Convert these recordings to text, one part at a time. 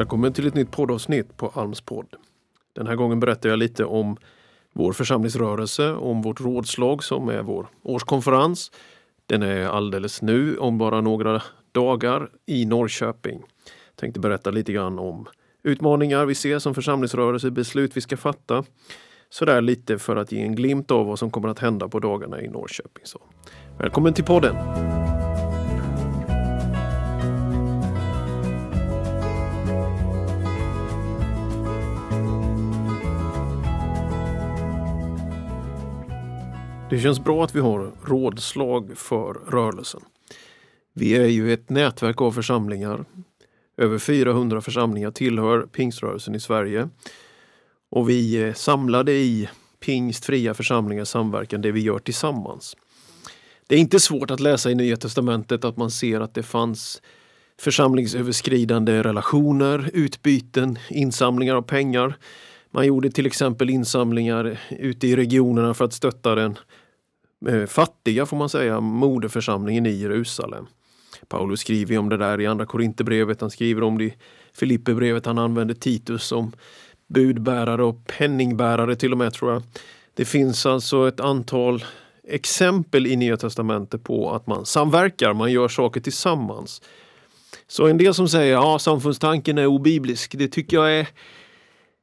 Välkommen till ett nytt poddavsnitt på Alms podd. Den här gången berättar jag lite om vår församlingsrörelse, om vårt rådslag som är vår årskonferens. Den är alldeles nu, om bara några dagar, i Norrköping. Jag tänkte berätta lite grann om utmaningar vi ser som församlingsrörelse, beslut vi ska fatta. Sådär lite för att ge en glimt av vad som kommer att hända på dagarna i Norrköping. Så, välkommen till podden! Det känns bra att vi har rådslag för rörelsen. Vi är ju ett nätverk av församlingar. Över 400 församlingar tillhör pingströrelsen i Sverige. Och vi är samlade i pingstfria församlingars samverkan, det vi gör tillsammans. Det är inte svårt att läsa i Nya Testamentet att man ser att det fanns församlingsöverskridande relationer, utbyten, insamlingar av pengar. Man gjorde till exempel insamlingar ute i regionerna för att stötta den Eh, fattiga, får man säga, moderförsamlingen i Jerusalem. Paulus skriver om det där i Andra Korinthierbrevet, han skriver om det i Filipperbrevet, han använder Titus som budbärare och penningbärare till och med tror jag. Det finns alltså ett antal exempel i Nya Testamentet på att man samverkar, man gör saker tillsammans. Så en del som säger att ja, samfundstanken är obiblisk, det tycker jag är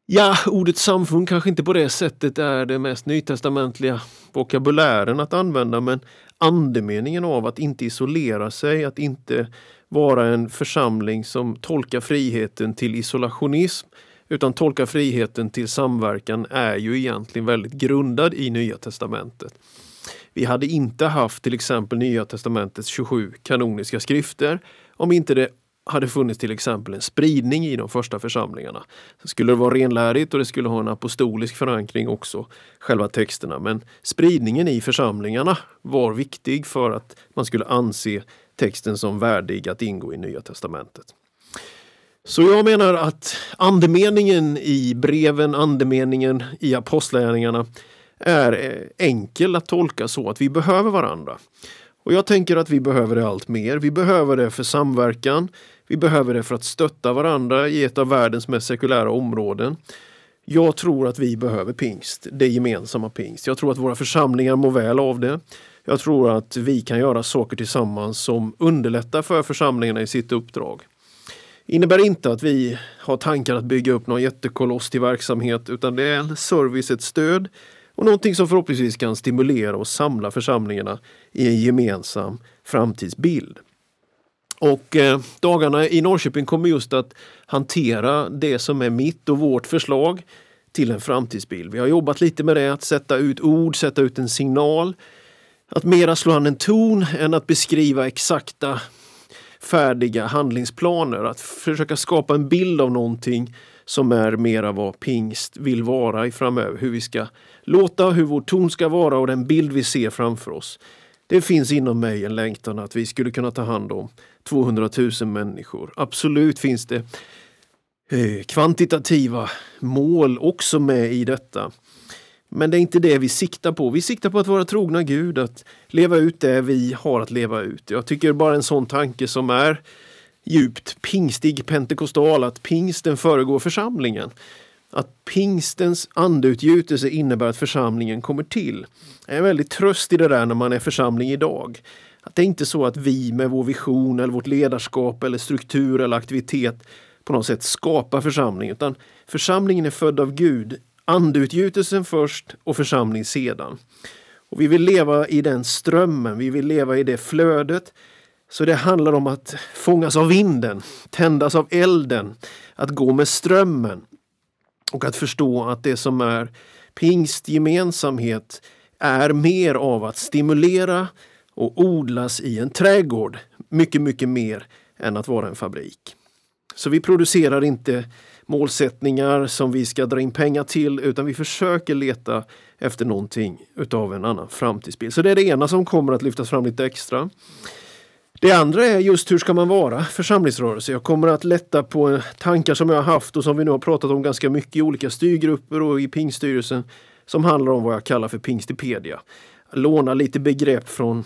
Ja, ordet samfund kanske inte på det sättet är det mest nytestamentliga vokabulären att använda men andemeningen av att inte isolera sig, att inte vara en församling som tolkar friheten till isolationism utan tolkar friheten till samverkan är ju egentligen väldigt grundad i Nya testamentet. Vi hade inte haft till exempel Nya testamentets 27 kanoniska skrifter om inte det hade funnits till exempel en spridning i de första församlingarna. Så skulle det vara renlärigt och det skulle ha en apostolisk förankring också, själva texterna. Men spridningen i församlingarna var viktig för att man skulle anse texten som värdig att ingå i Nya testamentet. Så jag menar att andemeningen i breven, andemeningen i apostlagärningarna är eh, enkel att tolka så att vi behöver varandra. Och jag tänker att vi behöver det allt mer. Vi behöver det för samverkan. Vi behöver det för att stötta varandra i ett av världens mest sekulära områden. Jag tror att vi behöver pingst, det gemensamma pingst. Jag tror att våra församlingar mår väl av det. Jag tror att vi kan göra saker tillsammans som underlättar för församlingarna i sitt uppdrag. Innebär inte att vi har tankar att bygga upp någon jättekoloss till verksamhet utan det är en service, ett stöd och någonting som förhoppningsvis kan stimulera och samla församlingarna i en gemensam framtidsbild. Och eh, dagarna i Norrköping kommer just att hantera det som är mitt och vårt förslag till en framtidsbild. Vi har jobbat lite med det, att sätta ut ord, sätta ut en signal. Att mera slå an en ton än att beskriva exakta färdiga handlingsplaner. Att försöka skapa en bild av någonting som är mera vad pingst vill vara i framöver. Hur vi ska låta, hur vår ton ska vara och den bild vi ser framför oss. Det finns inom mig en längtan att vi skulle kunna ta hand om 200 000 människor. Absolut finns det eh, kvantitativa mål också med i detta. Men det är inte det vi siktar på. Vi siktar på att vara trogna Gud, att leva ut det vi har att leva ut. Jag tycker bara en sån tanke som är djupt pingstig pentekostal, att pingsten föregår församlingen. Att pingstens andeutgjutelse innebär att församlingen kommer till. Det är en väldigt tröst i det där när man är församling idag. Att det är inte så att vi med vår vision eller vårt ledarskap eller struktur eller aktivitet på något sätt skapar församlingen, utan församlingen är född av Gud. Andeutgjutelsen först och församling sedan. Och vi vill leva i den strömmen, vi vill leva i det flödet. Så det handlar om att fångas av vinden, tändas av elden, att gå med strömmen och att förstå att det som är pingstgemensamhet är mer av att stimulera och odlas i en trädgård. Mycket, mycket mer än att vara en fabrik. Så vi producerar inte målsättningar som vi ska dra in pengar till utan vi försöker leta efter någonting utav en annan framtidsbild. Så det är det ena som kommer att lyftas fram lite extra. Det andra är just hur ska man vara församlingsrörelse? Jag kommer att lätta på tankar som jag har haft och som vi nu har pratat om ganska mycket i olika styrgrupper och i pingstyrelsen som handlar om vad jag kallar för pingstipedia. Låna lite begrepp från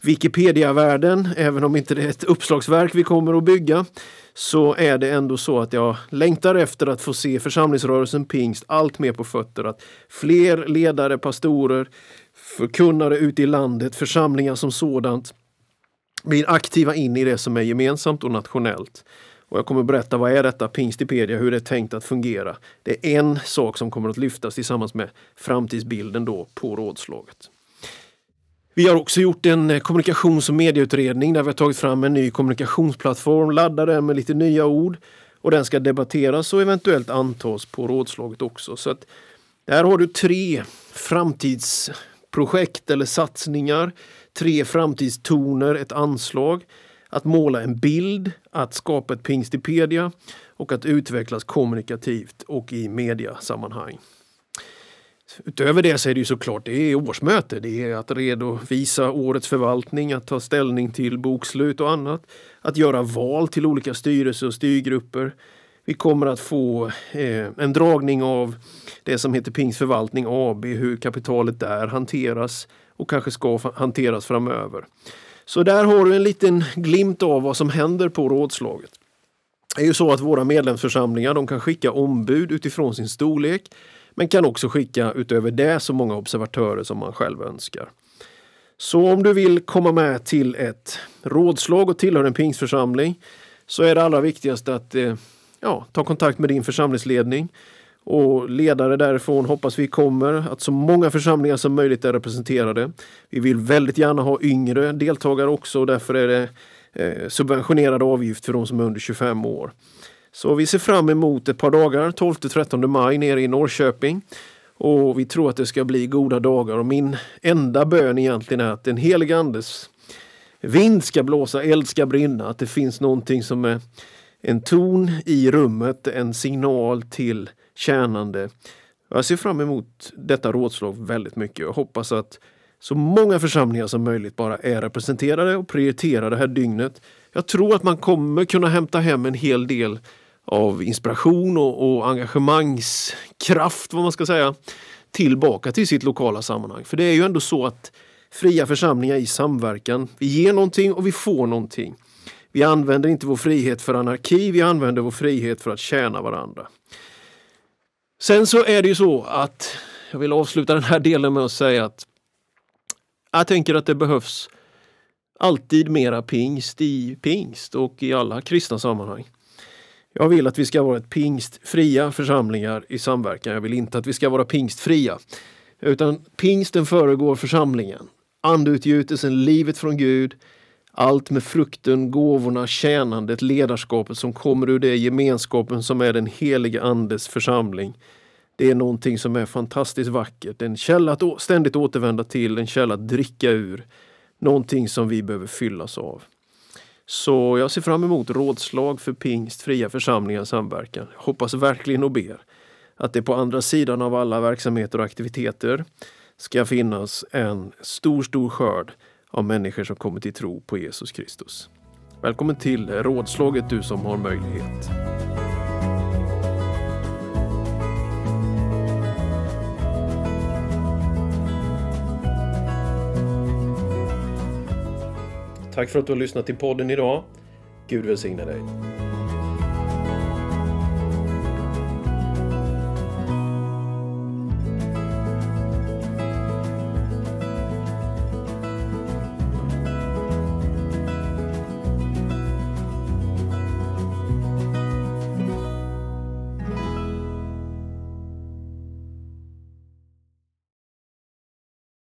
Wikipedia-världen, även om inte det är ett uppslagsverk vi kommer att bygga, så är det ändå så att jag längtar efter att få se församlingsrörelsen pingst allt mer på fötter. Att fler ledare, pastorer, förkunnare ute i landet, församlingar som sådant blir aktiva in i det som är gemensamt och nationellt. Och jag kommer att berätta vad är detta Pingstipedia, hur det är tänkt att fungera. Det är en sak som kommer att lyftas tillsammans med framtidsbilden då på rådslaget. Vi har också gjort en eh, kommunikations och medieutredning där vi har tagit fram en ny kommunikationsplattform, laddar den med lite nya ord och den ska debatteras och eventuellt antas på rådslaget också. Så att där har du tre framtidsprojekt eller satsningar, tre framtidstoner, ett anslag att måla en bild, att skapa ett Pingstipedia och att utvecklas kommunikativt och i mediasammanhang. Utöver det så är det ju såklart det är årsmöte. Det är att redovisa årets förvaltning, att ta ställning till bokslut och annat. Att göra val till olika styrelser och styrgrupper. Vi kommer att få eh, en dragning av det som heter Pings förvaltning AB, hur kapitalet där hanteras och kanske ska hanteras framöver. Så där har du en liten glimt av vad som händer på rådslaget. Det är ju så att våra medlemsförsamlingar de kan skicka ombud utifrån sin storlek men kan också skicka utöver det så många observatörer som man själv önskar. Så om du vill komma med till ett rådslag och tillhör en pingsförsamling så är det allra viktigaste att eh, ja, ta kontakt med din församlingsledning och ledare därifrån hoppas vi kommer att så många församlingar som möjligt är representerade. Vi vill väldigt gärna ha yngre deltagare också och därför är det eh, subventionerad avgift för de som är under 25 år. Så vi ser fram emot ett par dagar, 12-13 maj nere i Norrköping. Och vi tror att det ska bli goda dagar och min enda bön egentligen är att den helige Andes vind ska blåsa, eld ska brinna, att det finns någonting som är en ton i rummet, en signal till tjänande. Jag ser fram emot detta rådslag väldigt mycket. och hoppas att så många församlingar som möjligt bara är representerade och prioriterar det här dygnet. Jag tror att man kommer kunna hämta hem en hel del av inspiration och, och engagemangskraft, vad man ska säga, tillbaka till sitt lokala sammanhang. För det är ju ändå så att fria församlingar i samverkan, vi ger någonting och vi får någonting. Vi använder inte vår frihet för anarki, vi använder vår frihet för att tjäna varandra. Sen så är det ju så att jag vill avsluta den här delen med att säga att jag tänker att det behövs alltid mera pingst i pingst och i alla kristna sammanhang. Jag vill att vi ska vara ett pingstfria församlingar i samverkan. Jag vill inte att vi ska vara pingstfria. Utan pingsten föregår församlingen. Andeutgjutelsen, livet från Gud, allt med frukten, gåvorna, tjänandet, ledarskapet som kommer ur det, gemenskapen som är den helige Andes församling. Det är någonting som är fantastiskt vackert. En källa att ständigt återvända till, en källa att dricka ur. Någonting som vi behöver fyllas av. Så jag ser fram emot rådslag för pingst, fria församlingar samverkan. Hoppas verkligen och ber att det på andra sidan av alla verksamheter och aktiviteter ska finnas en stor, stor skörd av människor som kommer till tro på Jesus Kristus. Välkommen till rådslaget du som har möjlighet. Tack för att du har lyssnat till podden idag. Gud välsigne dig.